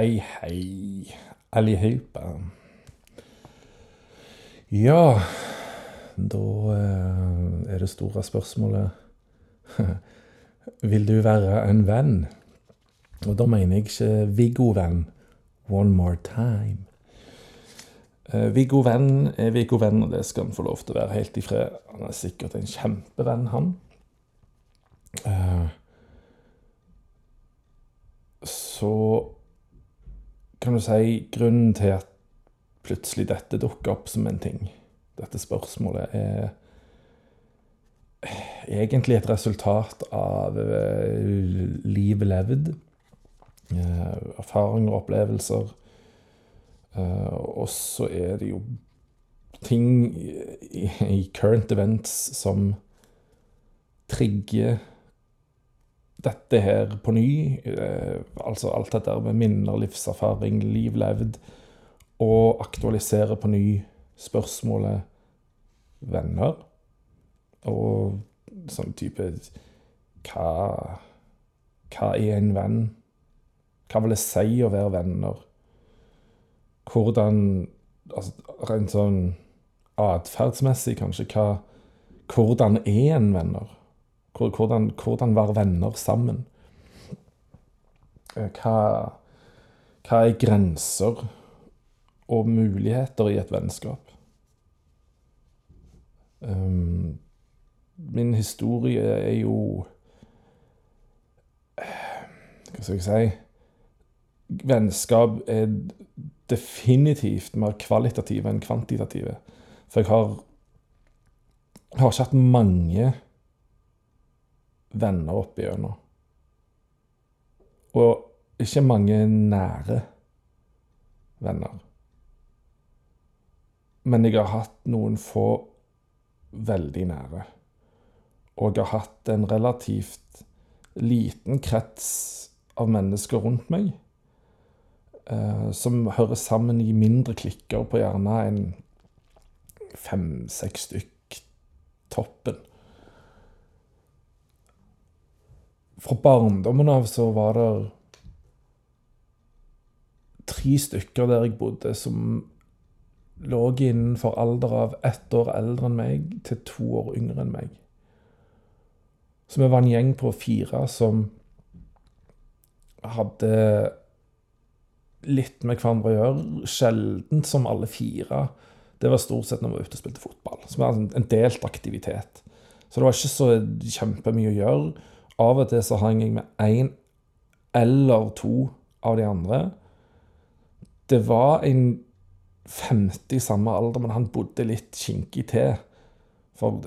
Hei, hei, allihopa. Ja, da eh, er det store spørsmålet Vil du være en venn? Og da mener jeg ikke Viggo-venn. One more time. Eh, Viggo Venn er Viggo Venn, og det skal han få lov til å være helt i fred. Han er sikkert en kjempevenn, han. Eh, så kan du si grunnen til at plutselig dette dukker opp som en ting, dette spørsmålet, er egentlig et resultat av eh, livet levd. eh, Erfaringer og opplevelser. Eh, og så er det jo ting i, current events som trigger dette her på ny. Eh, altså alt dette med minner, livserfaring, liv levd. Og aktualisere på ny spørsmålet venner. Og sånn type Hva, hva er en venn? Hva vil det si å være venner? Hvordan altså, Rent sånn atferdsmessig, kanskje. Hva, hvordan er en venner? Hvor- Hvordan, hvordan være venner sammen? Eh, Hva, hva er grenser og muligheter i et vennskap? Um, min historie er jo Hva skal jeg si? Vennskap er definitivt mer kvalitative enn kvantitative. For jeg har, har ikke hatt mange venner opp igjennom. Og ikke mange nære venner. Men jeg har hatt noen få veldig nære. Og jeg har hatt en relativt liten krets av mennesker rundt meg. Eh, som hører sammen i mindre klikker på gjerne en fem-seks stykk toppen. Fra barndommen av så var det tre stykker der jeg bodde, som lå innenfor alder av ett år eldre enn meg til to år yngre enn meg. Så vi var en gjeng på fire som hadde litt med hverandre å gjøre. Sjelden som alle fire. Det var stort sett når vi var ute og spilte fotball. Som var en delt aktivitet. Så det var ikke så kjempemye å gjøre. Av og til så hang jeg med én eller to av de andre. Det var en femte i samme alder, men han bodde litt kinkig til. For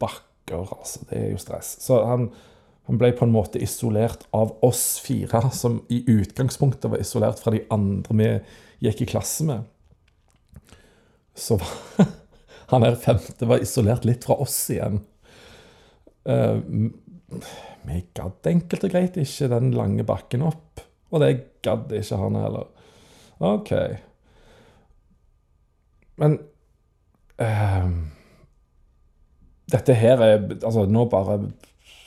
bakker, altså. Det er jo stress. Så han, han ble på en måte isolert av oss fire, som i utgangspunktet var isolert fra de andre vi gikk i klasse med. Så var- han her femte var isolert litt fra oss igjen. Eh, vi gadd enkelt og greit ikke den lange bakken opp. Og det gadd ikke han heller. OK. Men eh, Dette her er Altså, nå bare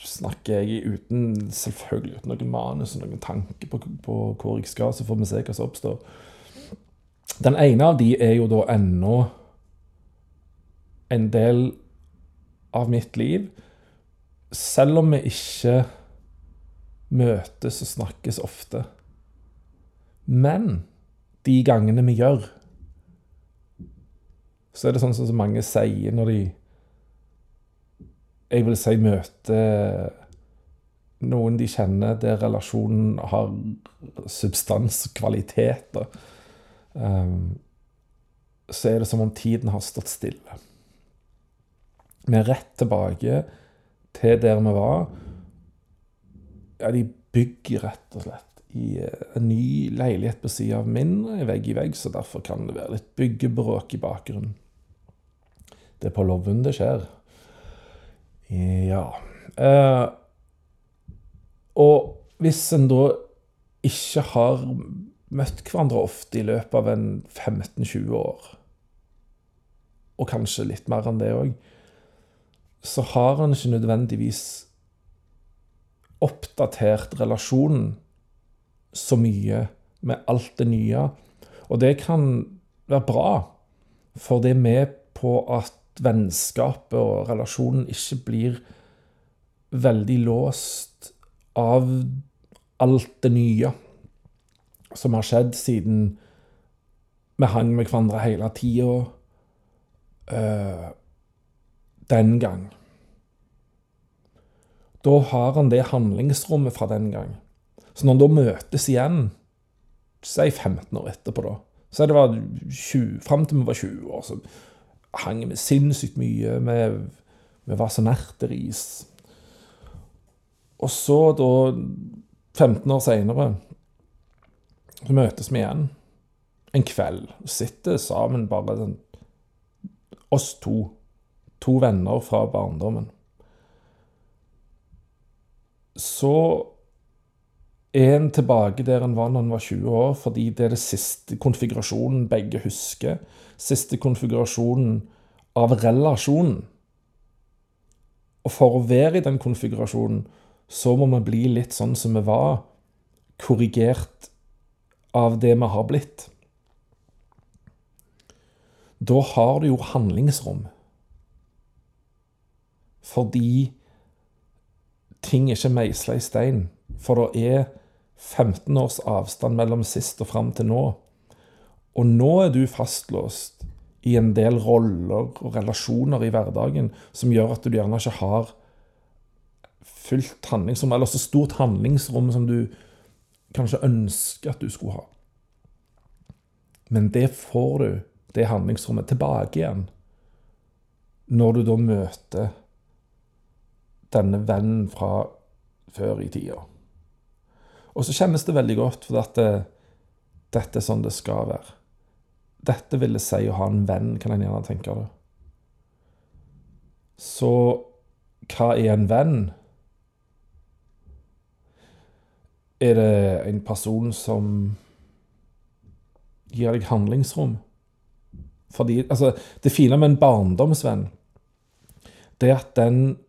snakker jeg uten Selvfølgelig uten noen manus og noen tanke på, på hvor jeg skal, så får vi se hva som oppstår. Den ene av de er jo da ennå en del av mitt liv. Selv om vi ikke møtes og snakkes ofte. Men de gangene vi gjør, så er det sånn som mange sier når de Jeg vil si møter noen de kjenner der relasjonen har substans kvaliteter. Um, så er det som om tiden har stått stille. Vi er rett tilbake til der vi var. Ja, de bygger rett og slett i eh, en ny leilighet på sida av min, vegg i vegg, så derfor kan det være litt byggebråk i bakgrunnen. Det er på loven det skjer. Ja. Eh, og hvis en da ikke har møtt hverandre ofte i løpet av en 15-20 år, og kanskje litt mer enn det òg, så har han ikke nødvendigvis oppdatert relasjonen så mye med alt det nye. Og det kan være bra, for det er med på at vennskapet og relasjonen ikke blir veldig låst av alt det nye som har skjedd siden vi hang med hverandre hele tida uh, den gang. Da har han det handlingsrommet fra den gang. Så når han da møtes igjen, si 15 år etterpå, da Så det var 20, fram til vi var 20 år, så hang vi sinnssykt mye. Vi, var så nerteris. Og så, da, 15 år seinere, så møtes vi igjen en kveld. Sitter sammen, bare sånn Oss to. To venner fra barndommen. Så er en tilbake der en var når en var 20 år, fordi det er det siste konfigurasjonen begge husker. Siste konfigurasjonen av relasjonen. Og for å være i den konfigurasjonen, så må vi bli litt sånn som vi var, korrigert av det vi har blitt. Da har du jo handlingsrom. Fordi ting er ikke meisla i stein. For det er 15 års avstand mellom sist og fram til nå. Og nå er du fastlåst i en del roller og relasjoner i hverdagen som gjør at du gjerne ikke har fullt handlingsrom, eller så stort handlingsrom som du kanskje ønsker at du skulle ha. Men det får du det handlingsrommet tilbake igjen når du da møter denne vennen fra før i tida. Og så kjennes det veldig godt, for at det, dette er sånn det skal være. Dette ville si å ha en venn, kan en gjerne tenke det. Så hva er en venn? Er det en person som gir deg handlingsrom? Fordi, altså, det fine med en barndomsvenn, det er at den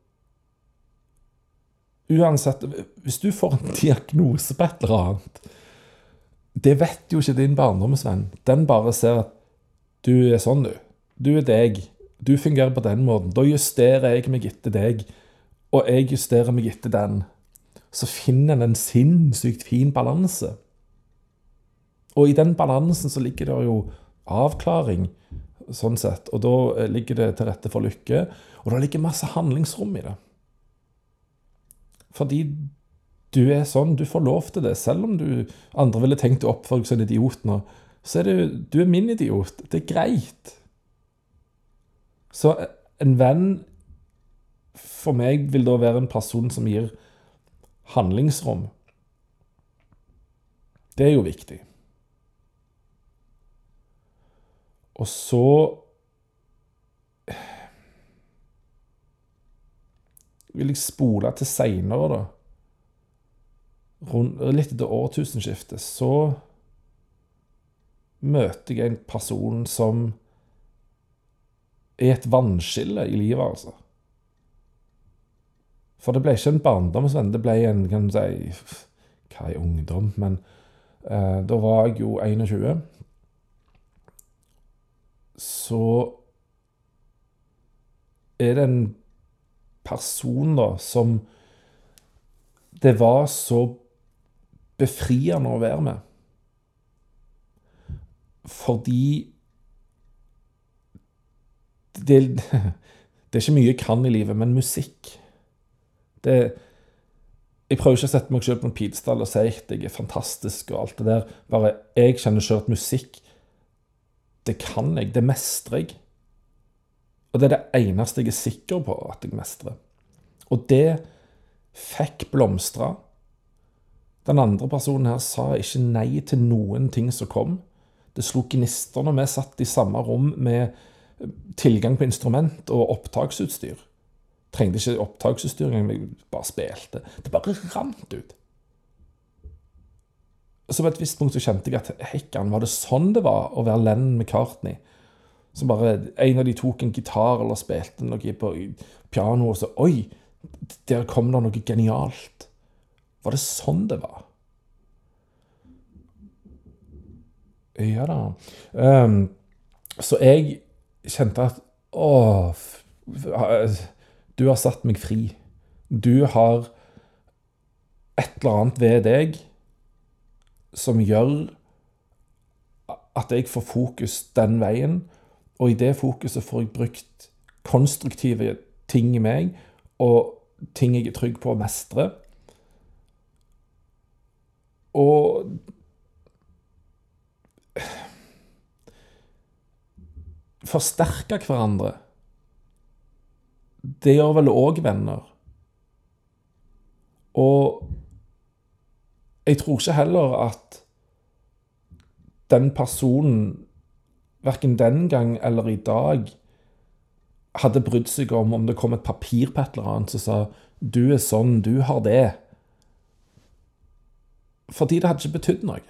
Uansett Hvis du får en diagnose på et eller annet Det vet jo ikke din barndomsvenn. Den bare ser at du er sånn, du. Du er deg. Du fungerer på den måten. Da justerer jeg meg etter deg, og jeg justerer meg etter den. Så finner en en sinnssykt fin balanse. Og i den balansen så ligger det jo avklaring sånn sett. Og da eh, ligger det til rette for lykke. Og da ligger masse handlingsrom i det. Fordi du er sånn, du får lov til det. Selv om du andre ville tenkt å oppføre deg som en idiot nå, så er det du er min idiot. Det er greit. Så en venn for meg vil da være en person som gir handlingsrom. Det er jo viktig. Og så vil jeg spole til seinere, da. litt etter årtusenskiftet, så møter jeg en person som er et vannskille i livet, altså. For det ble ikke en barndomsvenn, det ble en kan du si, Hva er ungdom? Men eh, da var jeg jo 21 så er det en person da som det var så befriende å være med. Fordi det, det er ikke mye jeg kan i livet, men musikk det, Jeg prøver ikke å sette meg selv på en pidestall og si at jeg er fantastisk og alt det der. Bare jeg kjenner selv at musikk det kan jeg. Det mestrer jeg. Og det er det eneste jeg er sikker på at jeg mestrer. Og det fikk blomstra. Den andre personen her sa ikke nei til noen ting som kom. Det slo gnister når vi satt i samme rom med tilgang på instrument og opptaksutstyr. Trengte ikke opptaksutstyr engang, vi bare spilte. Det bare rant ut så på et visst punkt så kjente jeg at hekkan, var det sånn det var å være Lennon McCartney? Så bare En av de tok en gitar eller spilte noe på piano, og så Oi! Der kom det noe genialt. Var det sånn det var? Ja da. Um, så jeg kjente at Å, du har satt meg fri. Du har et eller annet ved deg som gjør at jeg får fokus den veien, og i det fokuset får jeg brukt konstruktive ting i meg, og ting jeg er trygg på å mestre. Og Forsterke hverandre. Det gjør vel òg venner. Og jeg tror ikke heller at den personen, verken den gang eller i dag, hadde brydd seg om om det kom et papir på et eller annet som sa 'du er sånn, du har det'. Fordi det hadde ikke betydd noe.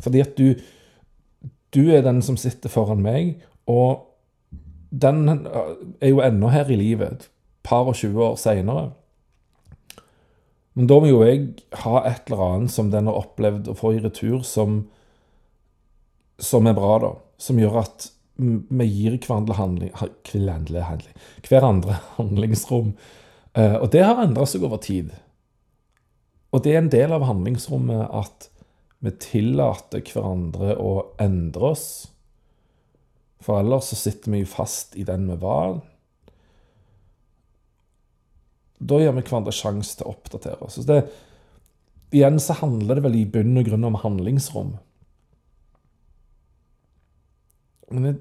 Fordi at du Du er den som sitter foran meg, og den er jo ennå her i livet, et par og 20 år seinere. Men da må jo jeg ha et eller annet som den har opplevd å få i retur, som, som er bra, da. Som gjør at vi gir hverandre handling, handling, hverandre handlingsrom. Eh, og det har endra seg over tid. Og det er en del av handlingsrommet at vi tillater hverandre å endre oss. For ellers så sitter vi jo fast i den vi var. Da gir vi hverandre sjanse til å oppdatere oss. Det, igjen så handler det vel i bunn og grunn om handlingsrom. Men jeg,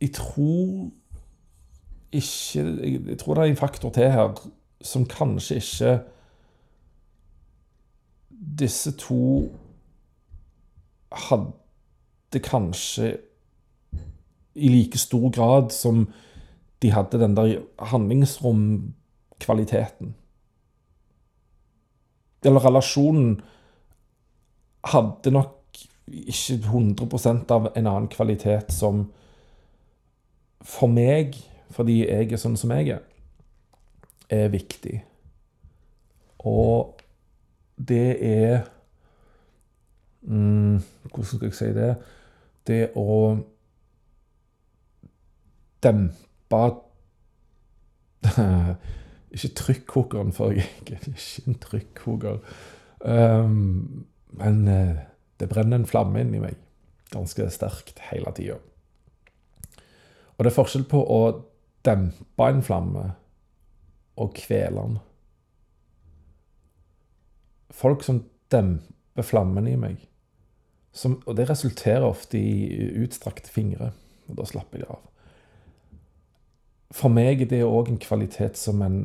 jeg tror ikke jeg, jeg, tror det er en faktor til her som kanskje ikke Disse to hadde kanskje i like stor grad som de hadde den der handlingsromkvaliteten. Eller relasjonen hadde nok ikke 100% av en annen kvalitet som for meg, fordi jeg er sånn som jeg er, er viktig. Og det er mm, Hvordan skal jeg si det? Det å dempe Ikke trykkokeren, for jeg er ikke en trykkoker. Um, men uh, det brenner en flamme inni meg ganske sterkt hele tida. Og det er forskjell på å dempe en flamme og kvele den. Folk som demper flammen i meg, som, og det resulterer ofte i utstrakte fingre, og da slapper jeg av. For meg er det òg en kvalitet som en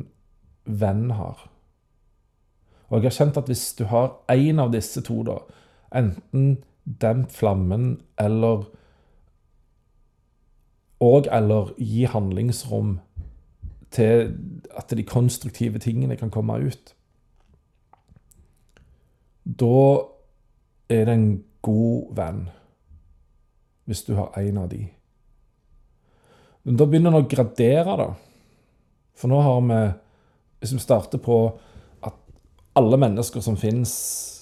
venn har. Og jeg har kjent at hvis du har én av disse to, da, enten demp flammen eller Og eller gi handlingsrom til at de konstruktive tingene kan komme ut. Da er det en god venn, hvis du har en av de. Men da begynner en å gradere, da. For nå har vi hvis vi starter på at alle mennesker som fins,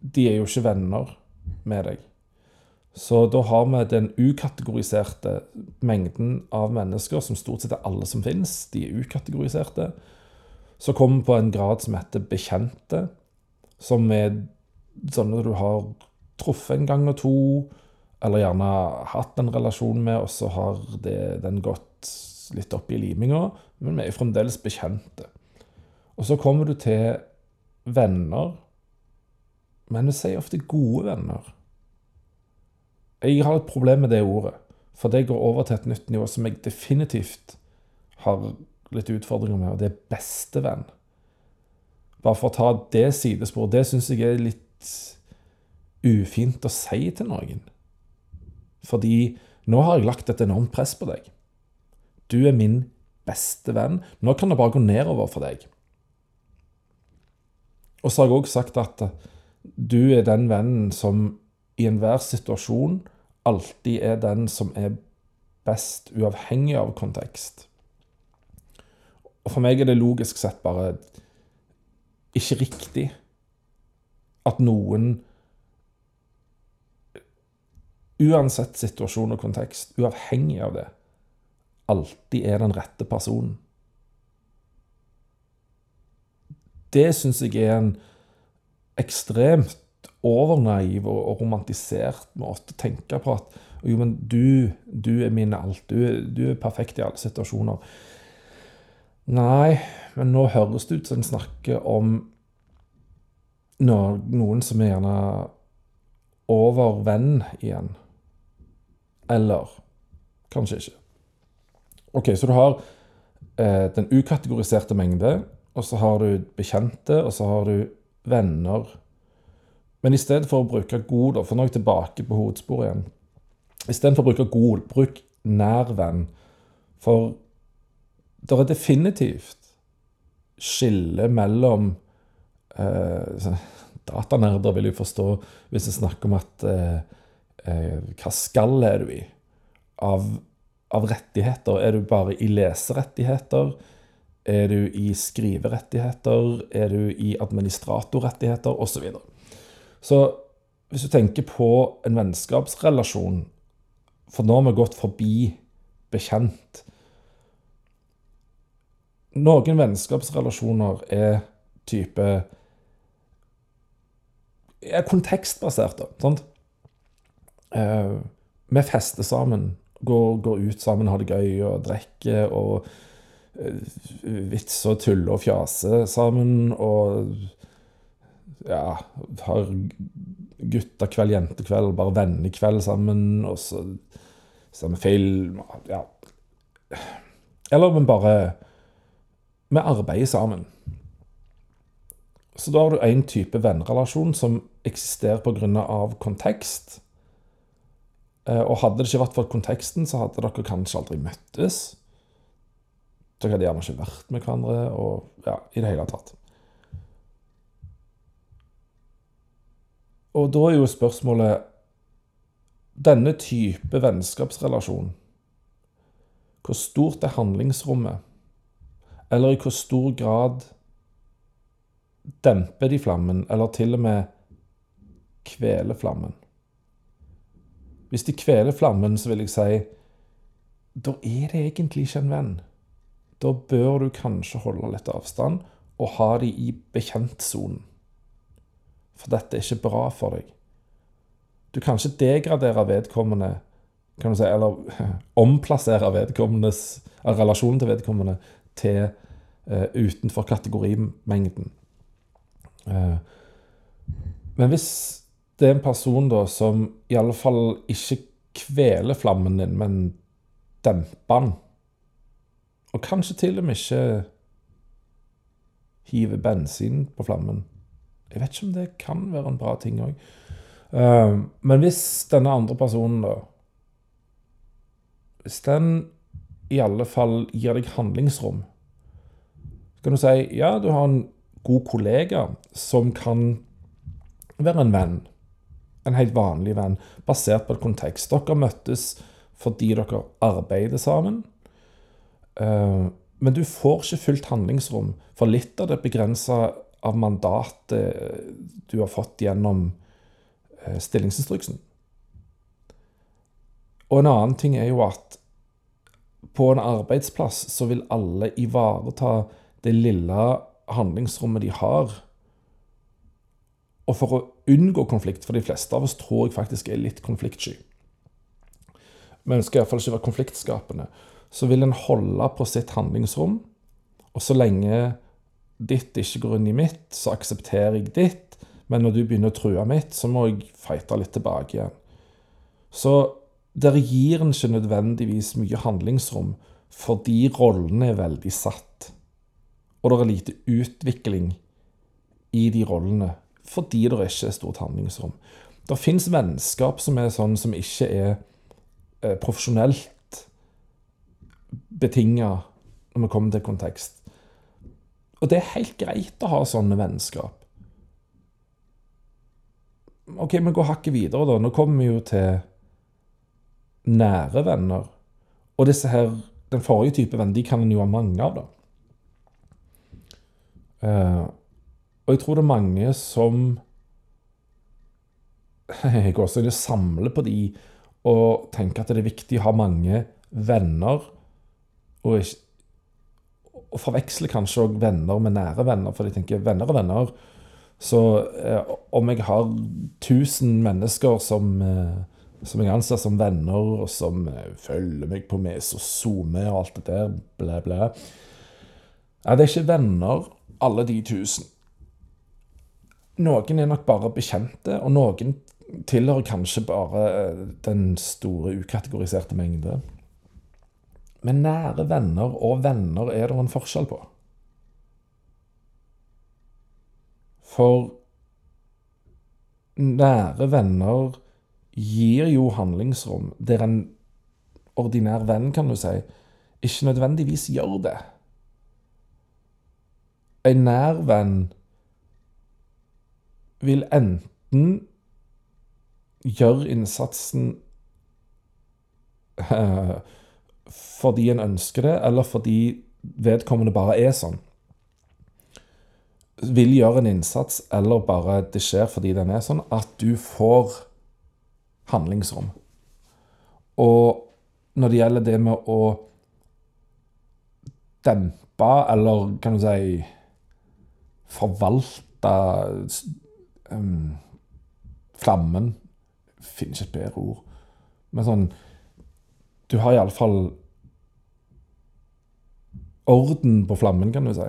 de er jo ikke venner med deg. Så da har vi den ukategoriserte mengden av mennesker, som stort sett er alle som finnes. De er ukategoriserte. Så kommer vi på en grad som heter bekjente, som er sånne du har truffet en gang og to, eller gjerne hatt en relasjon med, og så har det, den gått litt opp i liminga, men vi er fremdeles bekjente. Og så kommer du til venner, men vi sier ofte gode venner. Jeg har et problem med det ordet, for det går over til et nytt nivå som jeg definitivt har litt utfordringer med, og det er bestevenn. Bare for å ta det sidesporet. Det syns jeg er litt ufint å si til noen. Fordi nå har jeg lagt et enormt press på deg. Du er min beste venn. Nå kan det bare gå nedover for deg. Og så har jeg òg sagt at du er den vennen som i enhver situasjon alltid er den som er best, uavhengig av kontekst. Og for meg er det logisk sett bare ikke riktig at noen Uansett situasjon og kontekst, uavhengig av det, alltid er den rette personen. Det syns jeg er en ekstremt overnaiv og romantisert måte å tenke på. At jo, men du, du er min alt. Du, du, er perfekt i alle situasjoner. Nei, men nå høres det ut som en snakker om noen som er gjerne over venn igjen. Eller kanskje ikke. OK, så du har eh, den ukategoriserte mengde, og så har du bekjente, og så har du venner. Men i stedet for å bruke god, for nå er jeg tilbake på hovedsporet igjen Istedenfor å bruke god, bruk nær venn. For det er definitivt skille mellom eh, Datanerder vil jo forstå hvis jeg snakker om at eh, eh, Hva skall er du i av, av, rettigheter? Er du bare i leserettigheter? Er du i skriverettigheter? Er du i administratorrettigheter? Osv. Så, videre. så hvis du tenker på en vennskapsrelasjon For nå har vi gått forbi bekjent. Noen vennskapsrelasjoner er type er kontekstbaserte. Sant? Eh, vi fester sammen, går, går, ut sammen, har det gøy og drikker og vitser og tuller og fjaser sammen. Og ja, har guttekveld, jentekveld, bare vennekveld sammen. Og så ser vi film. Ja. Eller vi bare Vi arbeider sammen. Så da har du én type vennrelasjon som eksisterer pga. kontekst. Eh, og hadde det ikke vært for konteksten, så hadde dere kanskje aldri møttes. Dere hadde gjerne ikke vært med hverandre og ja, i det hele tatt. Og da er jo spørsmålet Denne type vennskapsrelasjon, hvor stort er handlingsrommet? Eller i hvor stor grad demper de flammen, eller til og med kveler flammen. Hvis de kveler flammen, så vil jeg si da er det egentlig ikke en venn. Da bør du kanskje holde litt avstand og ha de i bekjentsonen. For dette er ikke bra for deg. Du kan ikke degradere vedkommende kan du si, Eller omplassere vedkommendes, relasjonen til vedkommende til uh, utenfor kategorimengden. Uh, men hvis det er en person da som fall ikke kveler flammen din, men demper den, og kanskje til og med ikke hive bensin på flammen Jeg vet ikke om det kan være en bra ting òg. Eh, men hvis denne andre personen, da Hvis den i alle fall gir deg handlingsrom, kan du si ja, du har en god kollega som kan være en venn. En helt vanlig venn, basert på et kontekst. Dere møttes fordi dere arbeider sammen. Eh, men du får ikke fullt handlingsrom, for litt av det begrensa av mandatet du har fått gjennom eh, stillingsinstruksen. Og en annen ting er jo at på en arbeidsplass så vil alle ivareta det lille handlingsrommet de har. Og for å unngå konflikt, for de fleste av oss tror jeg faktisk er litt konfliktsky Vi ønsker iallfall ikke være konfliktskapende. Så vil en holde på sitt handlingsrom. Og så lenge ditt ikke går inn i mitt, så aksepterer jeg ditt. Men når du begynner å true mitt, så må jeg fighte litt tilbake igjen. Så dere gir en ikke nødvendigvis mye handlingsrom, fordi rollene er veldig satt og det er lite utvikling i de rollene fordi det ikke er stort handlingsrom. Det fins vennskap som er sånn som ikke er eh, profesjonelt betinga når vi kommer til kontekst. Og det er helt greit å ha sånne vennskap. OK, vi går hakket videre, da. Nå kommer vi jo til nære venner. Og disse her, den forrige type venner, de kan en jo ha mange av, da. Uh, og jeg tror det er mange som jeg går gåseøyne samler på de og tenker at det er viktig å ha mange venner, og, ikke, og forveksler kanskje òg venner med nære venner, for de tenker venner og venner. Så eh, om jeg har 1000 mennesker som, eh, som jeg anser som venner, og som eh, følger meg på Mes og zoomer og alt det der, blæ, blæ ja, Det er ikke venner, alle de 1000. Noen er nok bare bekjente, og noen tilhører kanskje bare eh, den store ukategoriserte mengde. Men nære venner og venner er det en forskjell på. For nære venner gir jo handlingsrom der en ordinær venn, kan du si, ikke nødvendigvis gjør det. En nær venn vil enten gjøre innsatsen uh, fordi en ønsker det, eller fordi vedkommende bare er sånn. Vil gjøre en innsats, eller bare det skjer fordi den er sånn, at du får handlingsrom. Og når det gjelder det med å dempe, eller kan du si forvalte um, flammen Finner ikke et bedre ord. Men sånn Du har iallfall orden på flammen, kan du si.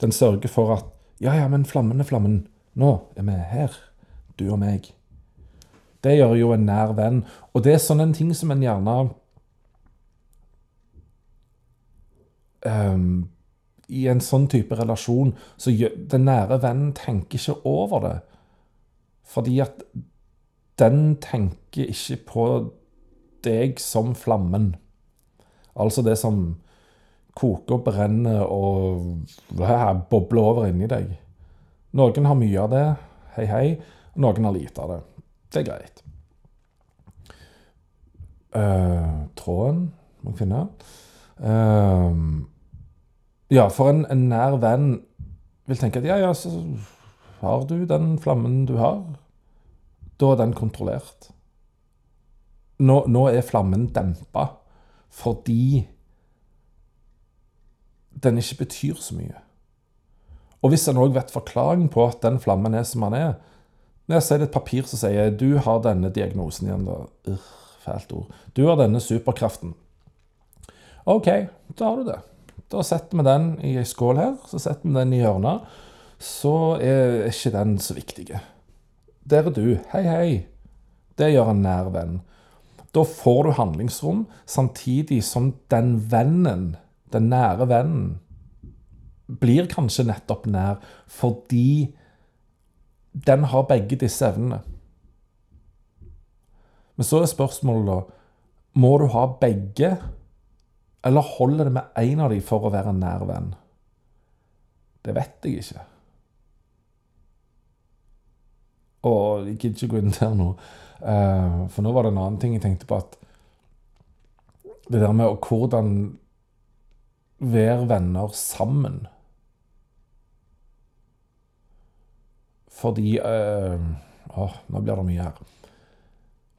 Den sørger for at Ja, ja, men flammen er flammen. Nå er vi her, du og meg. Det gjør jo en nær venn. Og det er sånn en ting som en gjerne um, I en sånn type relasjon så Den nære vennen tenker ikke over det. Fordi at den tenker ikke på deg som flammen. Altså det som koker brenner og bobler over inni deg. Noen har mye av det, hei, hei. Og noen har lite av det. Det er greit. Uh, tråden må jeg finne. Uh, ja, for en, en, nær venn vil tenke at ja, ja, så har du den flammen du har. Da er den kontrollert. Nå, nå er flammen dempa fordi den ikke betyr så mye. Og hvis en òg vet forklaringen på at den flammen er som den er Når jeg ser et papir som sier du har denne diagnosen igjen, da Urr, fælt ord. Du har denne superkraften. OK, da har du det. Da setter vi den i ei skål her, så setter vi den i hjørnet. Så er ikke den så viktig. Der er du. Hei, hei. Det gjør en nær venn. Da får du handlingsrom, samtidig som den vennen, den nære vennen, blir kanskje nettopp nær fordi den har begge disse evnene. Men så er spørsmålet da Må du ha begge, eller holder det med én av dem for å være en nær venn? Det vet jeg ikke. Og jeg gidder ikke gå inn der nå. Uh, for nå var det en annen ting jeg tenkte på. at Det der med hvordan være venner sammen. Fordi uh, Å, nå blir det mye her.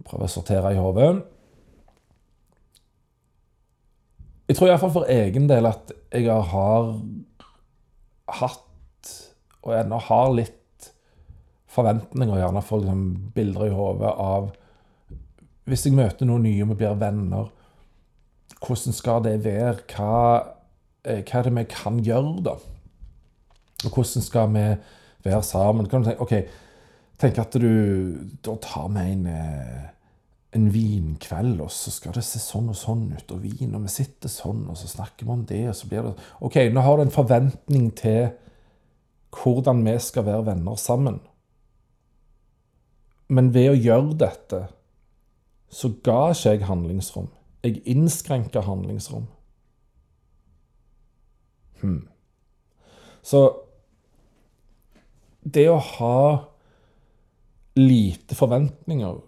Prøve å sortere i hodet. Jeg tror iallfall for egen del at jeg har hatt, og ennå har litt forventninger, gjerne får liksom bilder i hodet av Hvis jeg møter noen nye og vi blir venner, hvordan skal det være? Hva, eh, hva, er det vi kan gjøre, da? Og hvordan skal vi være sammen? Kan du tenke, ok, tenk at du da tar med en, eh, en vinkveld, og så skal det se sånn og sånn ut, og vin, og vi sitter sånn, og så snakker vi om det, og så blir det OK, nå har du en forventning til hvordan vi skal være venner sammen. Men ved å gjøre dette, så ga ikke jeg handlingsrom. Jeg innskrenka handlingsrom. Hmm. Så det å ha lite forventninger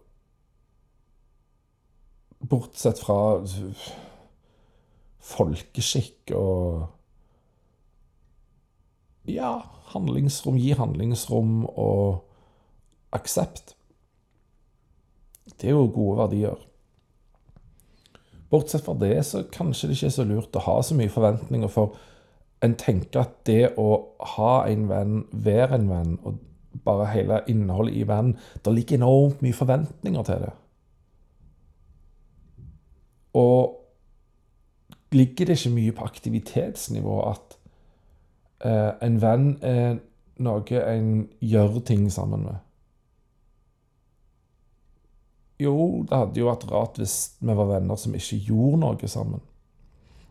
Bortsett fra folkeskikk og Ja, handlingsrom, gi handlingsrom og aksept Det er jo gode verdier. Bortsett fra det, så kanskje det ikke er så lurt å ha så mye forventninger, for en tenker at det å ha en venn, være en venn, og bare hele innholdet i vennen Det ligger enormt mye forventninger til det. Og ligger det ikke mye på aktivitetsnivå at eh, en venn er noe en gjør ting sammen med? Jo, det hadde jo vært rart hvis vi var venner som ikke gjorde noe sammen.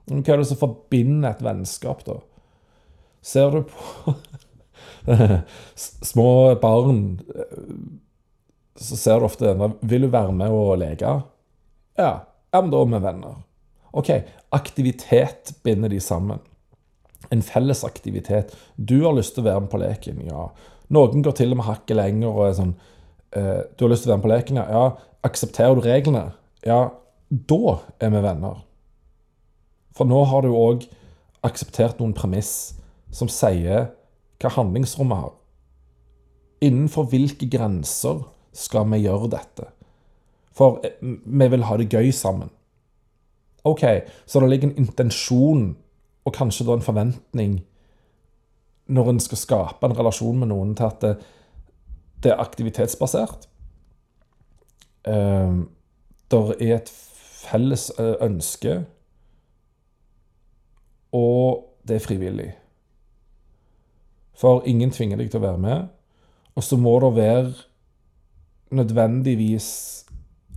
Men hva er det som forbinder et vennskap, da? Ser du på små barn, eh, så ser du ofte denne Vil du være med og leke? Ja. Ja, men da er vi venner. OK, aktivitet binder de sammen. En felles aktivitet. Du har lyst til å være med på leken, ja. Noen går til og med hakket lenger og er sånn eh, Du har lyst til å være med på leken, ja. Aksepterer du reglene? Ja, da er vi venner. For nå har du òg akseptert noen premiss som sier hva handlingsrommet har. Innenfor hvilke grenser skal vi gjøre dette? For eh, vi vil ha det gøy sammen. OK, så det ligger en intensjon, og kanskje da en forventning, når en skal skape en relasjon med noen, til at det, det er aktivitetsbasert. Uh, der er et felles eh, ønske, og det er frivillig. For ingen tvinger deg til å være med. Og så må det være nødvendigvis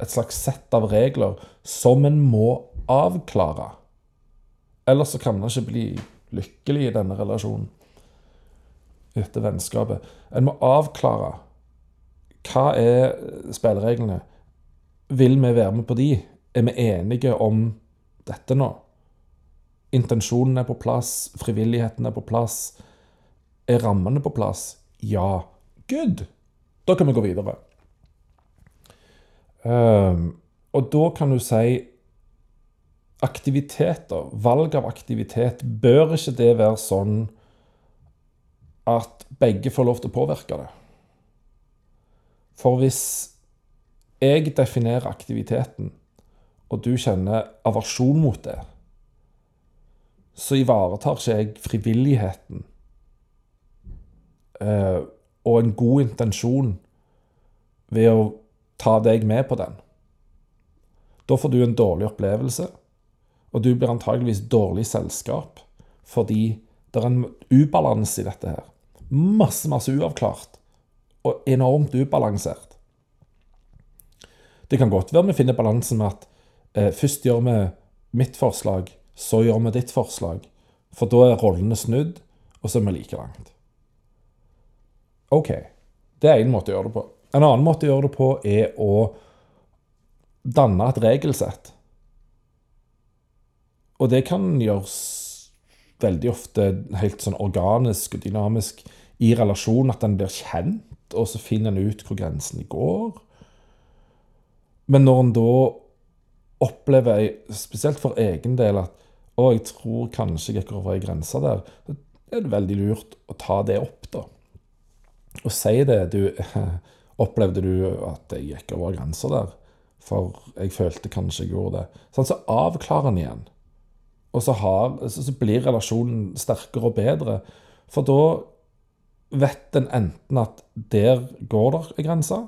et slags sett av regler som en må avklare. Ellers så kan man ikke bli lykkelig i denne relasjonen, dette vennskapet. En må avklare hva er spillereglene. Vil vi være med på de? Er vi enige om dette nå? Intensjonen er på plass, frivilligheten er på plass. Er rammene på plass? Ja. Good! Da kan vi gå videre. Um, og da kan du si aktiviteter, valg av aktivitet, bør ikke det være sånn at begge får lov til å påvirke det? For hvis jeg definerer aktiviteten, og du kjenner aversjon mot det, så ivaretar ikke jeg frivilligheten eh, og en god intensjon ved å ta deg med på den. Da får du en dårlig opplevelse, og du blir antageligvis dårlig selskap fordi det er en ubalanse i dette her. Masse, masse uavklart. Og enormt ubalansert. Det kan godt være vi finner balansen med at eh, først gjør vi mitt forslag, så gjør vi ditt forslag. For da er rollene snudd, og så er vi like langt. OK. Det er én måte å gjøre det på. En annen måte å gjøre det på er å danne et regelsett. Og det kan gjøres veldig ofte helt sånn organisk og dynamisk i relasjonen at en blir kjent, og så finner en ut hvor grensen går. Men når en da opplever, spesielt for egen del, at å, jeg tror kanskje jeg gikk over ei grense der, så er det veldig lurt å ta det opp, da. Og si det. Du Opplevde du at jeg gikk over grensa der? For jeg følte kanskje jeg gjorde det. Sånn, så avklarer en igjen. Og så, har, så, blir relasjonen sterkere og bedre. For da vet en enten at der går der en grense,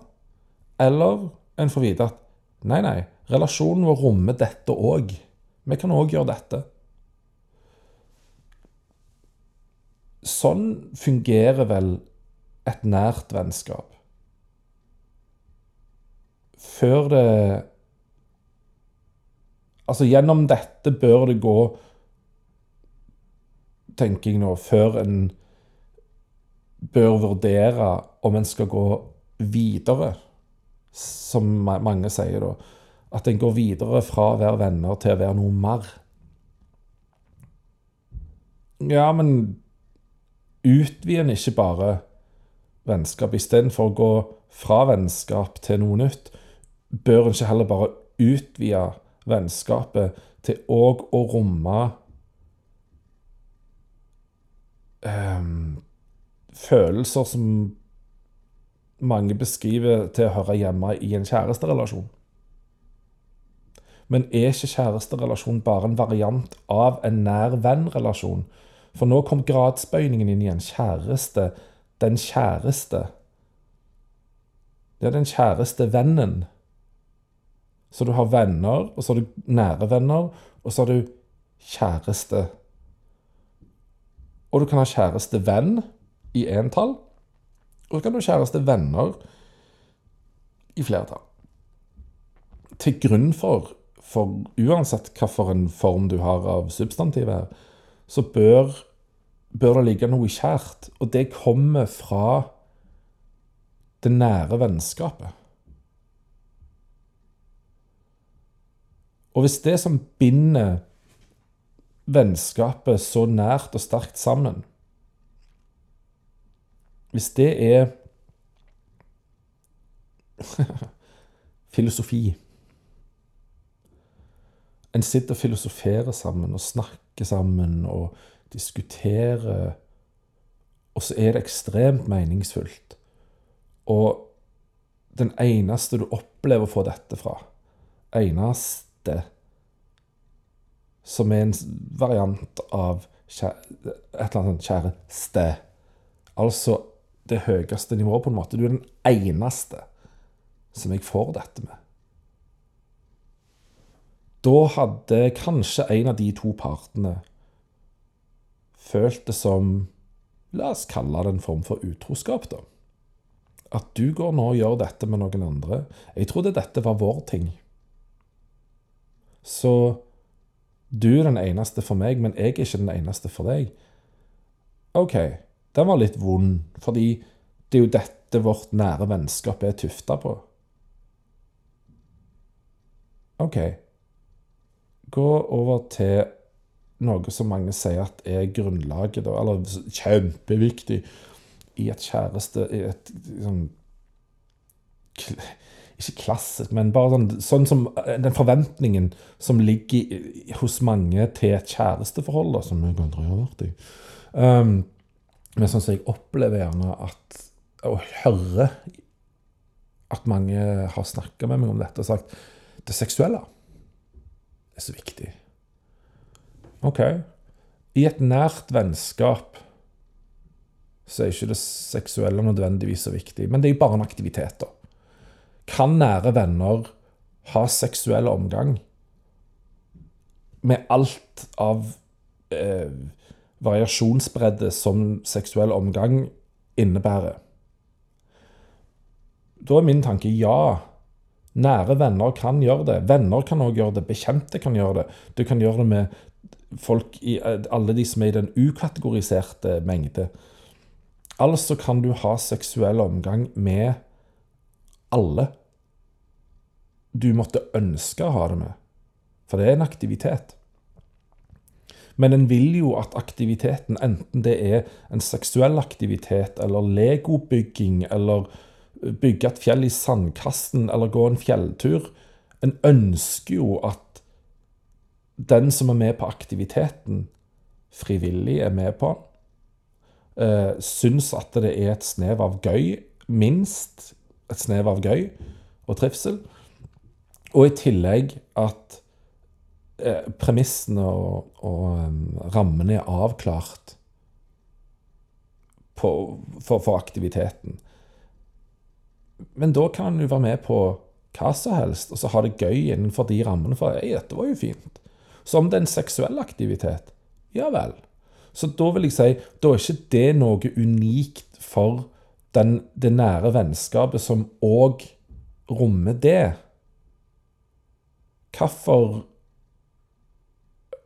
eller en får vite at nei, nei, relasjonen vår rommer dette òg. Vi kan òg gjøre dette. Sånn fungerer vel et nært vennskap før det Altså, gjennom dette bør det gå, tenker jeg nå, før en bør vurdere om en skal gå videre, som mange sier da. At en går videre fra å være venner til å være noe mer. Ja, men utvider en ikke bare vennskap istedenfor å gå fra vennskap til noe nytt? bør en ikke heller bare utvide vennskapet til òg å romme um, følelser som mange beskriver til å høre hjemme i en kjæresterelasjon. Men er ikke kjæresterelasjon bare en variant av en nær venn-relasjon? For nå kom gradsbøyningen inn igjen. Kjæreste, den kjæreste. Det er den kjæreste vennen. Så du har venner, og så har du nære venner, og så har du kjæreste. Og du kan ha kjærestevenn i entall, og så kan du ha kjærestevenner i flertall. Til grunn for, for uansett hvilken form du har av substantivet her, så bør, bør det ligge noe kjært. Og det kommer fra det nære vennskapet. Og hvis det som binder vennskapet så nært og sterkt sammen Hvis det er filosofi En sitter og filosoferer sammen og snakker sammen og diskuterer, og så er det ekstremt meningsfullt. Og den eneste du opplever å få dette fra, eneste som er en variant av et eller annet kjæreste. Altså det høyeste nivået, på en måte. Du er den eneste som jeg får dette med. Da hadde kanskje en av de to partene følt det som La oss kalle det en form for utroskap, da. At du går nå og gjør dette med noen andre. Jeg trodde dette var vår ting. Så du er den eneste for meg, men jeg er ikke den eneste for deg. OK, den var litt vond, fordi det er jo dette vårt nære vennskap er tufta på. OK. Gå over til noe som mange sier at er grunnlaget, eller kjempeviktig, i et kjæreste i et sånn ikke klassisk, men bare sånn, sånn som eh, den forventningen som ligger hos mange til et kjæresteforhold, da, som vært i. Um, men sånn som jeg opplever gjerne at Og hører at mange har snakka med meg om dette og sagt det seksuelle er så viktig. OK. I et nært vennskap så er ikke det seksuelle nødvendigvis så viktig, men det er jo bare en aktivitet, da. Kan nære venner ha seksuell omgang med alt av eh, variasjonsbredde som seksuell omgang innebærer? Da er min tanke ja. Nære venner kan gjøre det. Venner kan òg gjøre det. Bekjente kan gjøre det. Du kan gjøre det med folk i alle de som er i den ukategoriserte mengde. Altså kan du ha seksuell omgang med alle du måtte ønske å ha det med. For det er en aktivitet. Men en vil jo at aktiviteten, enten det er en seksuell aktivitet eller legobygging eller bygge et fjell i sandkassen eller gå en fjelltur En ønsker jo at den som er med på aktiviteten, frivillig er med på den. Uh, syns at det er et snev av gøy, minst et snev av gøy og trivsel. Og i tillegg at eh, premissene og, og um, rammene er avklart på, for, for, aktiviteten. Men da kan en jo være med på hva som helst, og så ha det gøy innenfor de rammene. For ei, dette var jo fint. Så om det er en seksuell aktivitet, ja vel. Så da vil jeg si, da er ikke det noe unikt for den, det nære vennskapet som òg rommer det. Hvorfor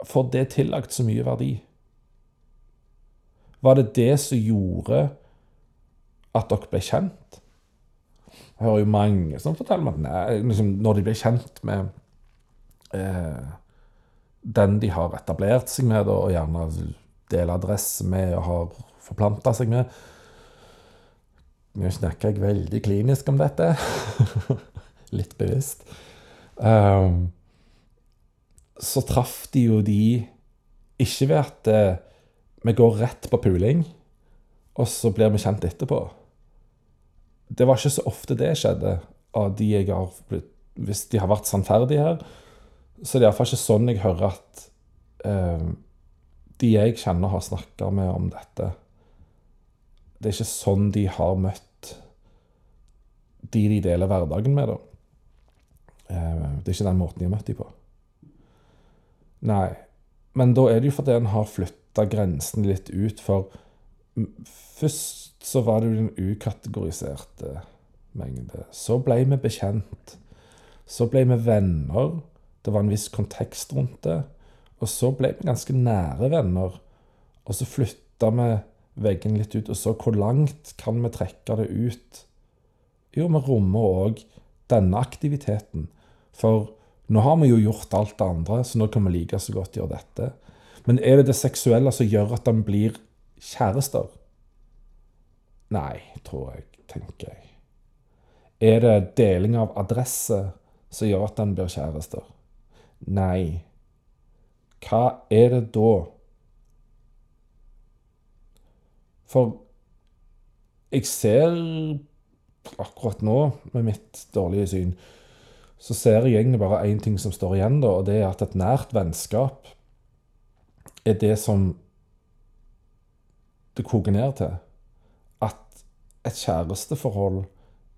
får det tillagt så mye verdi? Var det det som gjorde at dere ble kjent? Jeg hører jo mange som forteller meg at nei, liksom, når de blir kjent med eh, den de har etablert seg med, og gjerne deler adresse med og har forplanta seg med, nå snakker jeg veldig klinisk om dette. Litt bevisst. Um, så traff de jo de ikke ved at eh, vi går rett på puling, og så blir vi kjent etterpå. Det var ikke så ofte det skjedde av de jeg har blitt Hvis de har vært sannferdige her, så det er det iallfall ikke sånn jeg hører at eh, de jeg kjenner, har snakka med om dette. Det er ikke sånn de har møtt de de deler hverdagen med, da. Eh, det er ikke den måten de har møtt dem på. Nei. Men da er det jo fordi en har flytta grensen litt ut, for først så var det jo den ukategoriserte mengde. Så ble vi bekjent. Så ble vi venner. Det var en viss kontekst rundt det. Og så ble vi ganske nære venner. Og så flytta vi veggen litt ut. Og så hvor langt kan vi trekke det ut? Jo, vi rommer òg denne aktiviteten. For nå har vi jo gjort alt det andre, så nå kan vi like så godt gjøre dette. Men er det det seksuelle som gjør at de blir kjærester? Nei, tror jeg, tenker jeg. Er det deling av adresse som gjør at han blir kjærester? Nei. Hva er det da? For jeg ser akkurat nå, med mitt dårlige syn, så ser jeg egentlig bare én ting som står igjen, da, og det er at et nært vennskap er det som det koker ned til. At et kjæresteforhold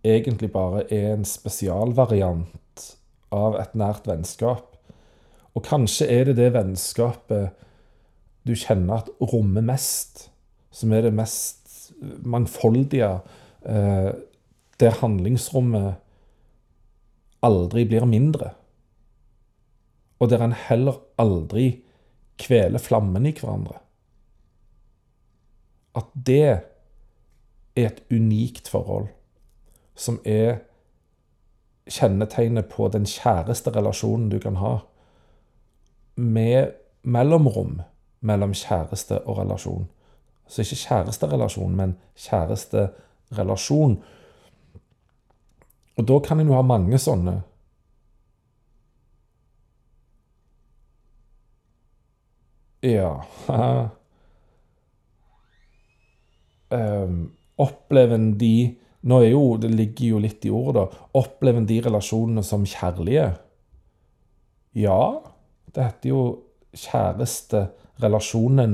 egentlig bare er en spesialvariant av et nært vennskap. Og kanskje er det det vennskapet du kjenner at rommer mest, som er det mest mangfoldige, eh, der handlingsrommet aldri blir mindre. Og der en heller aldri kveler flammen i hverandre. At det er et unikt forhold som er kjennetegnet på den kjæreste relasjonen du kan ha. Med mellomrom mellom kjæreste og relasjon. Så ikke kjæresterelasjon, men kjæresterelasjon. Og da kan en jo ha mange sånne. Ja um, Opplever en de Nå er jo, det ligger jo litt i ordet, da. Opplever en de relasjonene som kjærlige? Ja. Det heter jo kjæresterelasjonen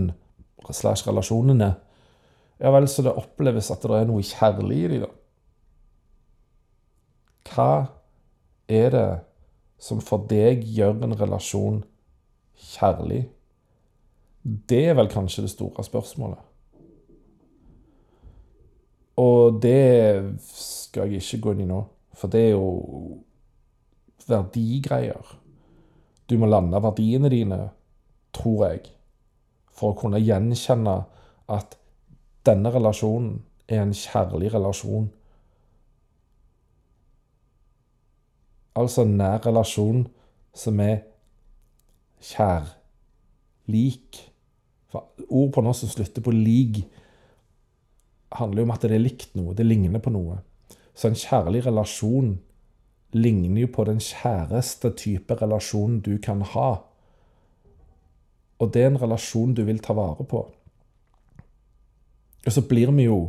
slash relasjonene. Ja vel, så det oppleves at det er noe kjærlig i dem, da. Hva er det som for deg gjør en relasjon kjærlig? Det er vel kanskje det store spørsmålet. Og det skal jeg ikke gå inn i nå, for det er jo verdigreier. Du må lande verdiene dine, tror jeg, for å kunne gjenkjenne at denne relasjonen er en kjærlig relasjon Altså nær relasjon som er kjær. Lik. For ord på norsk som slutter på lig, handler jo om at det er likt noe. Det ligner på noe. Så en kjærlig relasjon ligner jo på den kjæreste type relasjon du kan ha. Og det er en relasjon du vil ta vare på. Og så blir vi jo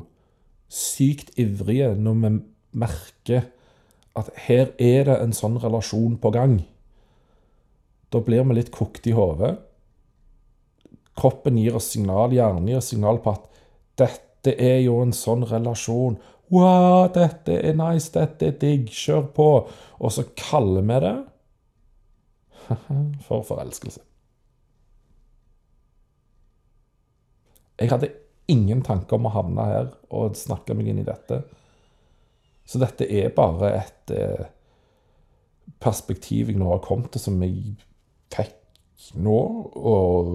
sykt ivrige når vi merker at her er det en sånn relasjon på gang. Da blir vi litt kokt i hodet. Kroppen gir oss signal, hjernen gir oss signal på at dette er jo en sånn relasjon. Wow, dette er nice, dette er digg, kjør på. Og så kaller vi det for forelskelse. Jeg hadde ingen tanke om å havne her og snakke meg inn i dette. Så dette er bare et eh, perspektiv jeg nå har kommet til, som jeg fikk nå. Og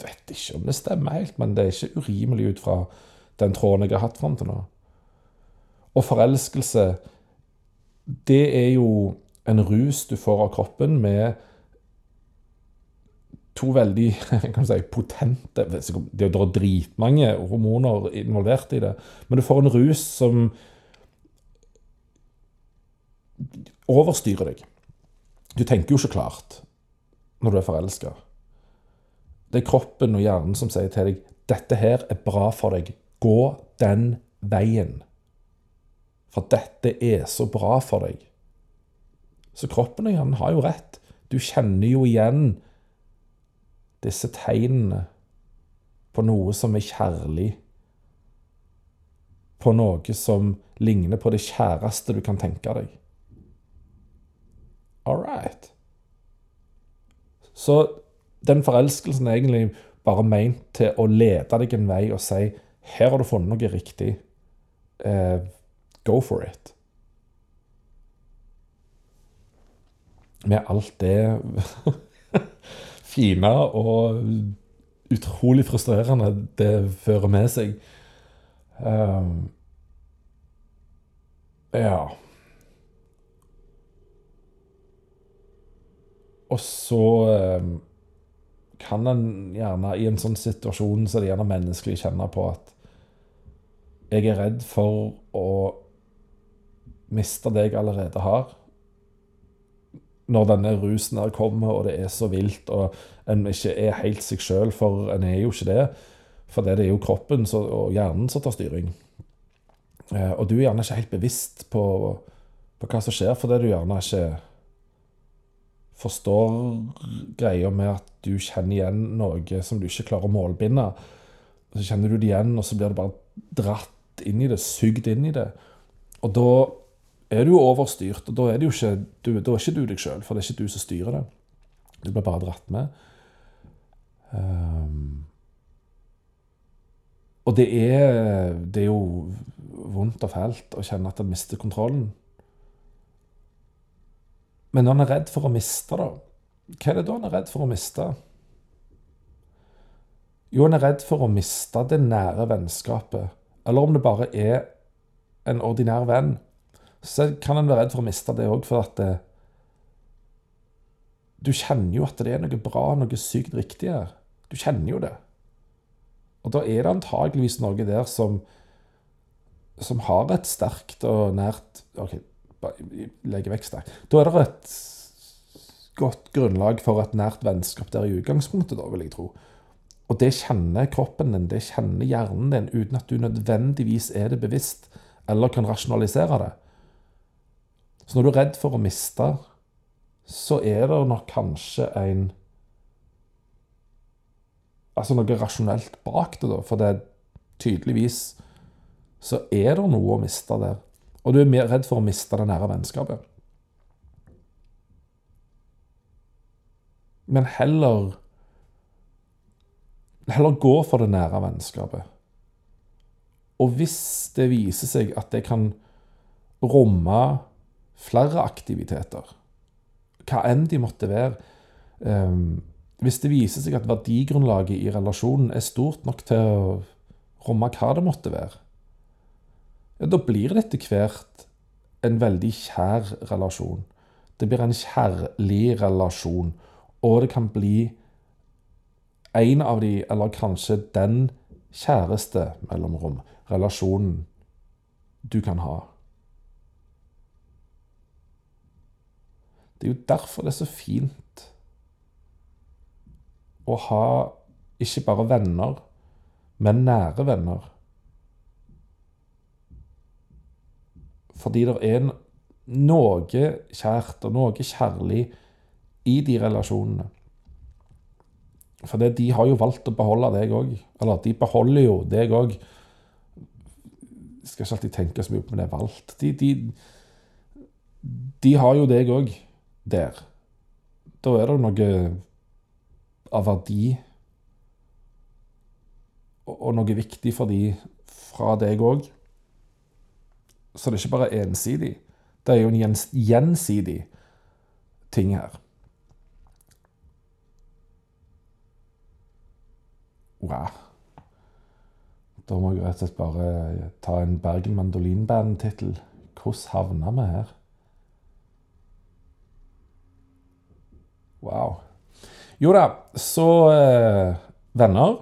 vet ikke om det stemmer helt, men det er ikke urimelig ut fra den tråden jeg har hatt fram til nå. Og forelskelse, det er jo en rus du får av kroppen med to veldig kan si, potente Det er dritmange hormoner involvert i det, men du får en rus som overstyrer deg. Du tenker jo ikke klart når du er forelska. Det er kroppen og hjernen som sier til deg 'Dette her er bra for deg. Gå den veien'. For dette er så bra for deg. Så kroppen og hjernen har jo rett. Du kjenner jo igjen disse tegnene på noe som er kjærlig. På noe som ligner på det kjæreste du kan tenke deg. All right. Så den forelskelsen er egentlig bare meint til å lede deg en vei og si her har du funnet noe riktig. Uh, go for it. Med alt det fine og utrolig frustrerende det fører med seg. Um, ja. Og så um, kan en gjerne i en sånn situasjon så er det gjerne menneskelig kjenne på at jeg er redd for å miste det jeg allerede har når denne rusen her kommer, og det er så vilt, og en ikke er helt seg sjøl, for en er jo ikke det. For det, er jo kroppen og hjernen som tar styring. Eh, og du er gjerne ikke helt bevisst på, på hva som skjer, fordi du gjerne ikke forstår greia med at du kjenner igjen noe som du ikke klarer å målbinde. Så kjenner du det igjen, og så blir du bare dratt inn i det, sugd inn i det. Og da er du overstyrt, og da er, ikke, du, da er ikke du deg sjøl, for det er ikke du som styrer det. Du blir bare dratt med. Um, og det er, det er jo vondt og fælt å kjenne at en mister kontrollen. Men når han er redd for å miste, da Hva er det da han er redd for å miste? Jo, han er redd for å miste det nære vennskapet. Eller om det bare er en ordinær venn så kan en være redd for å miste det òg, for at det, Du kjenner jo at det er noe bra, noe sykt riktig her. Du kjenner jo det. Og da er det antageligvis noe der som som har et sterkt og nært OK, sterkt. Da er det et godt grunnlag for et nært vennskap der i utgangspunktet, da, vil jeg tro. Og det kjenner kroppen din, det kjenner hjernen din, uten at du nødvendigvis er det bevisst eller kan rasjonalisere det. Så når du er redd for å miste, så er det nok kanskje en Altså noe rasjonelt bak det, da. For det tydeligvis så er det noe å miste der. Og du er mer redd for å miste det nære vennskapet. Men heller Heller gå for det nære vennskapet. Og hvis det viser seg at det kan romme flere aktiviteter. Hva enn de måtte være. Um, hvis det viser seg at verdigrunnlaget i relasjonen er stort nok til å romme hva det måtte være, ja, da blir det etter hvert en veldig kjær relasjon. Det blir en kjærlig relasjon, og det kan bli en av de, eller kanskje den kjæreste mellomrom, relasjonen du kan ha. Det er jo derfor det er så fint å ha ikke bare venner, men nære venner. Fordi det er noe kjært og noe kjærlig i de relasjonene. For det, de har jo valgt å beholde deg òg. Eller de beholder jo deg òg. Skal ikke alltid tenke så mye på om det er valgt. De, de, de har jo deg òg der. Da er det noe av verdi og noe viktig for de fra deg òg. Så det er ikke bare ensidig. Det er jo en gjensidig ting her. Wow. Da må jeg rett og slett bare ta en Bergen Mandolinband-tittel. Hvordan havna vi her? Wow. Jo da, så eh, Venner,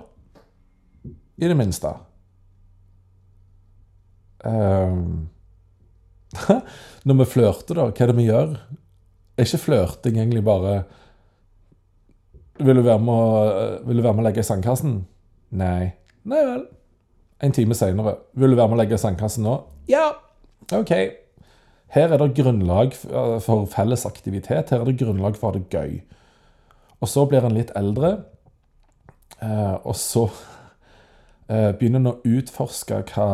i det minste. Um, når vi flørter, da, hva er det vi gjør? Er ikke flørting egentlig bare vil du, være med å, vil du være med å legge i sandkassen? Nei. Nei vel. En time seinere. Vil du være med å legge i sandkassen nå? Ja. OK, her er det grunnlag for felles aktivitet. Her er det grunnlag for å ha det gøy. Og så blir en litt eldre, eh, og så eh, begynner en å utforske hva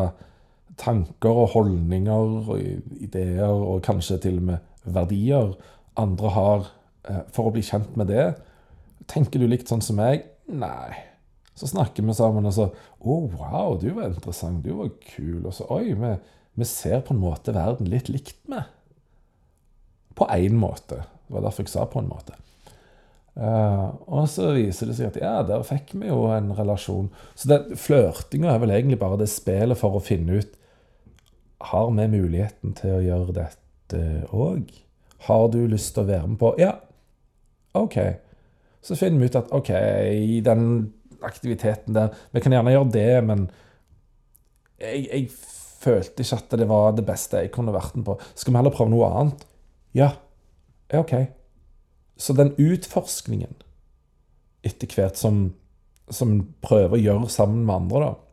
tanker og holdninger og ideer, og kanskje til og med verdier, andre har eh, for å bli kjent med det. Tenker du likt sånn som meg? Nei. Så snakker vi sammen, og så 'Å, oh, wow, du var interessant. Du var kul.' Og så 'Oi, vi, vi ser på en måte verden litt likt med'. På én måte. Det var derfor jeg sa 'på en måte'. Uh, og så viser det seg at ja, der fikk vi jo en relasjon. Så flørtinga er vel egentlig bare det spillet for å finne ut Har vi muligheten til å gjøre dette òg? Har du lyst til å være med på Ja, OK. Så finner vi ut at OK, i den aktiviteten der Vi kan gjerne gjøre det, men jeg, jeg følte ikke at det var det beste jeg kunne vært med på. Skal vi heller prøve noe annet? Ja. OK. Så den utforskningen, etter hvert som, som prøver å gjøre sammen med andre, da,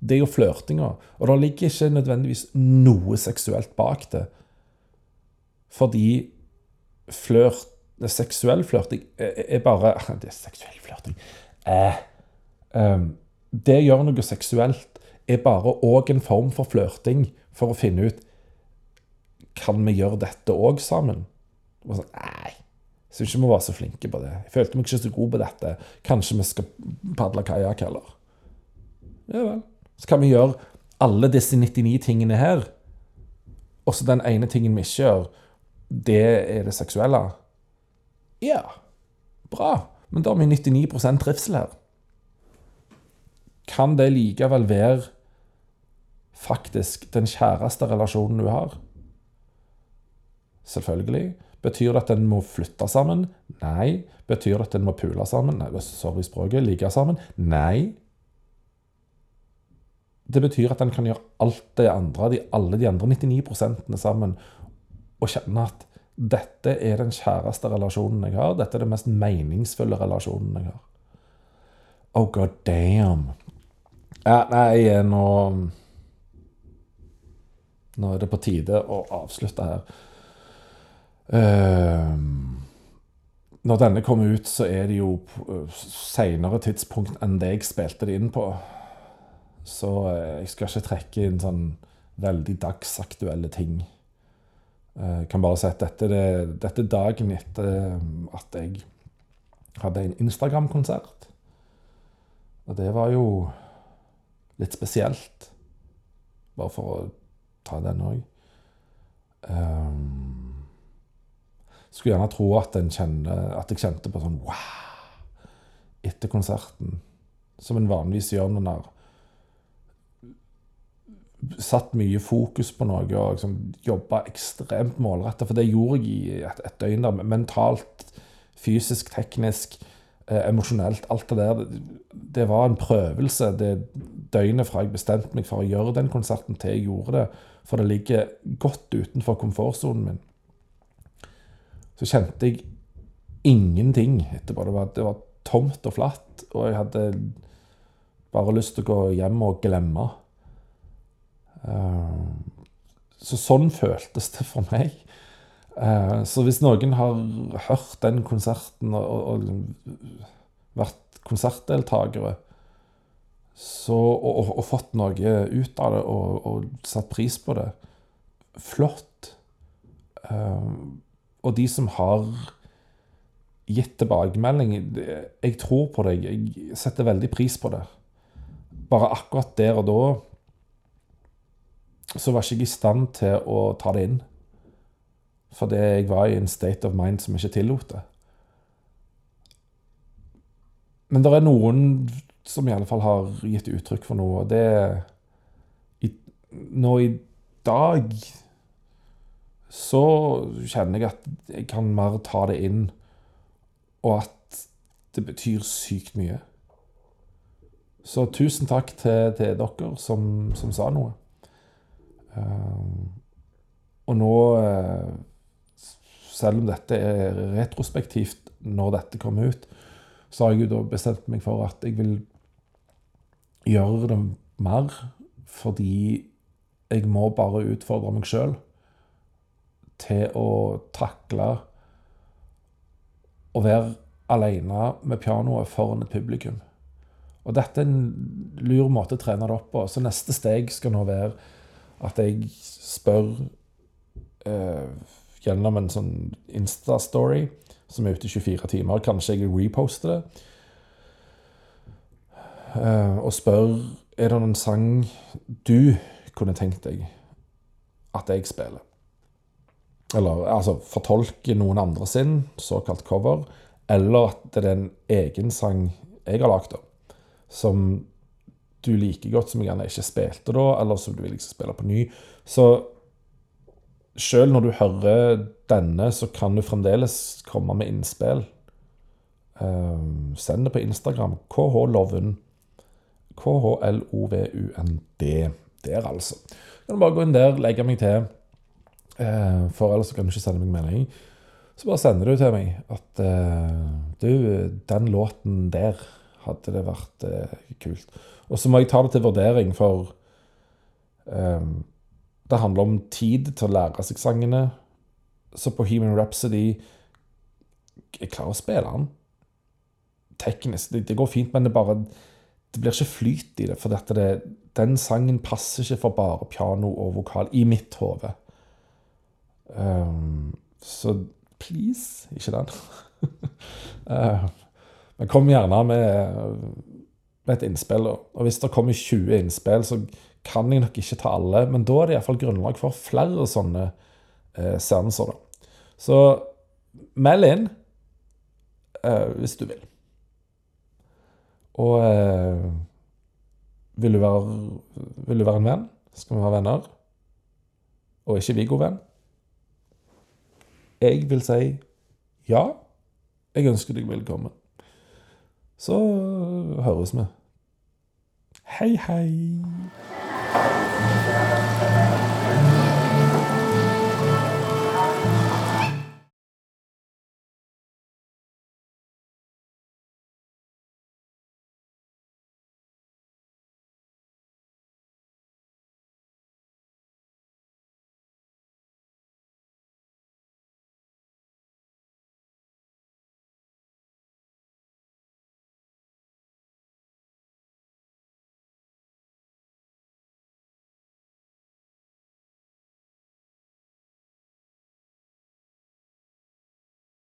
det er jo flørtinga. Og det ligger ikke nødvendigvis noe seksuelt bak det. Fordi flørt seksuell flørting er bare Det er seksuell flørting eh, um, Det gjør noe seksuelt er bare òg en form for flørting for å finne ut Kan vi gjøre dette òg sammen? Og sånn, Nei, jeg syns ikke vi var så flinke på det. Jeg følte meg ikke så god på dette. Kanskje vi skal padle kajakk heller? Ja vel. Så kan vi gjøre alle disse 99 tingene her. Og så den ene tingen vi ikke gjør, det er det seksuelle. Ja, bra. Men da har vi 99 trivsel her. Kan det likevel være faktisk den kjæreste relasjonen du har? Selvfølgelig. Betyr det at en må flytte sammen? Nei. Betyr det at en må pule sammen? Nei, sorry språket. Ligge sammen? Nei. Det betyr at en kan gjøre alt det andre, de, alle de andre 99% sammen, og kjenne at dette er den kjæreste relasjonen jeg har. Dette er den mest meningsfulle relasjonen jeg har. Oh god damn. Ja, nei, nå Nå er det på tide å avslutte her. Uh, når denne kommer ut, så er det jo seinere tidspunkt enn det jeg spilte det inn på. Så eh, jeg skal ikke trekke inn sånn veldig dagsaktuelle ting. Jeg eh, kan bare si at dette, det, dette er dagen etter eh, at jeg hadde en Instagram-konsert. Og det var jo litt spesielt. Bare for å ta den òg. Um, skulle gjerne tro at, kjenne, at, jeg kjente på sånn wow etter konserten. Som en vanligvis gjør når satt mye fokus på noe og liksom jobba ekstremt målretta. For det gjorde jeg i et, et døgn der. Mentalt, fysisk, teknisk, eh, emosjonelt. Alt det der. Det, det var en prøvelse det døgnet fra jeg bestemte meg for å gjøre den konserten, til jeg gjorde det. For det ligger godt utenfor komfortsonen min. Så kjente jeg ingenting etterpå. Det var, det var tomt og flatt, og jeg hadde bare lyst til å gå hjem og glemme. Eh, så sånn føltes det for meg. Eh, så hvis noen har hørt den konserten og, og, og vært konsertdeltakere så, og, og, fått noe ut av det og, satt pris på det, flott. Eh, og de som har gitt tilbakemelding Jeg tror på deg. Jeg setter veldig pris på det. Bare akkurat der og da så var jeg ikke i stand til å ta det inn. Fordi jeg var i en state of mind som ikke tillot det. Men det er noen som i alle fall har gitt uttrykk for noe, og det i, Nå i dag så kjenner jeg at jeg kan mer ta det inn, og at det betyr sykt mye. Så tusen takk til, til dere som, som sa noe. Ehm, og nå, eh, selv om dette er retrospektivt når dette kommer ut, så har jeg jo da bestemt meg for at jeg vil gjøre det mer fordi Jeg må bare utfordre meg sjøl til å takle å være aleine med pianoet foran et publikum. Og dette er en lur måte å trene det opp på. Så neste steg skal nå være at jeg spør eh, gjennom en sånn Insta-story som er ute i 24 timer. Kanskje jeg reposter det. Eh, og spør er det noen sang du kunne tenkt deg at jeg spiller. Eller altså fortolke noen andre sin, såkalt cover. Eller at det er en egen sang jeg har lagd, som du liker godt, som jeg gjerne ikke spilte da, eller som du vil liksom spille på ny. Så sjøl når du hører denne, så kan du fremdeles komme med innspill. Um, send det på Instagram. KHLovund. KHLOVUND. Der, altså. Kan du bare gå inn der, legge meg til. Uh, for ellers kan du ikke sende meg melding. Så bare sender du til meg at uh, Du, den låten der hadde det vært uh, kult. Og så må jeg ta det til vurdering, for um, det handler om tid til å lære seg sangene. Så på Human Rhapsody Jeg klarer å spille den teknisk. Det, det, går fint, men det bare Det blir ikke flyt i det. For dette det, den sangen passer ikke for bare piano og vokal i mitt hode. Um, så please, ikke den. uh, men kom gjerne med, med et innspill. Og hvis det kommer 20 innspill, så kan jeg nok ikke ta alle, men da er det iallfall grunnlag for flere sånne eh, seanser. Da. Så meld inn eh, hvis du vil. Og eh, vil, du være, vil du være en venn? Skal vi være venner? Og ikke Viggo-venn? Jeg vil si ja. Jeg ønsker deg velkommen. Så høres vi. Hei, hei.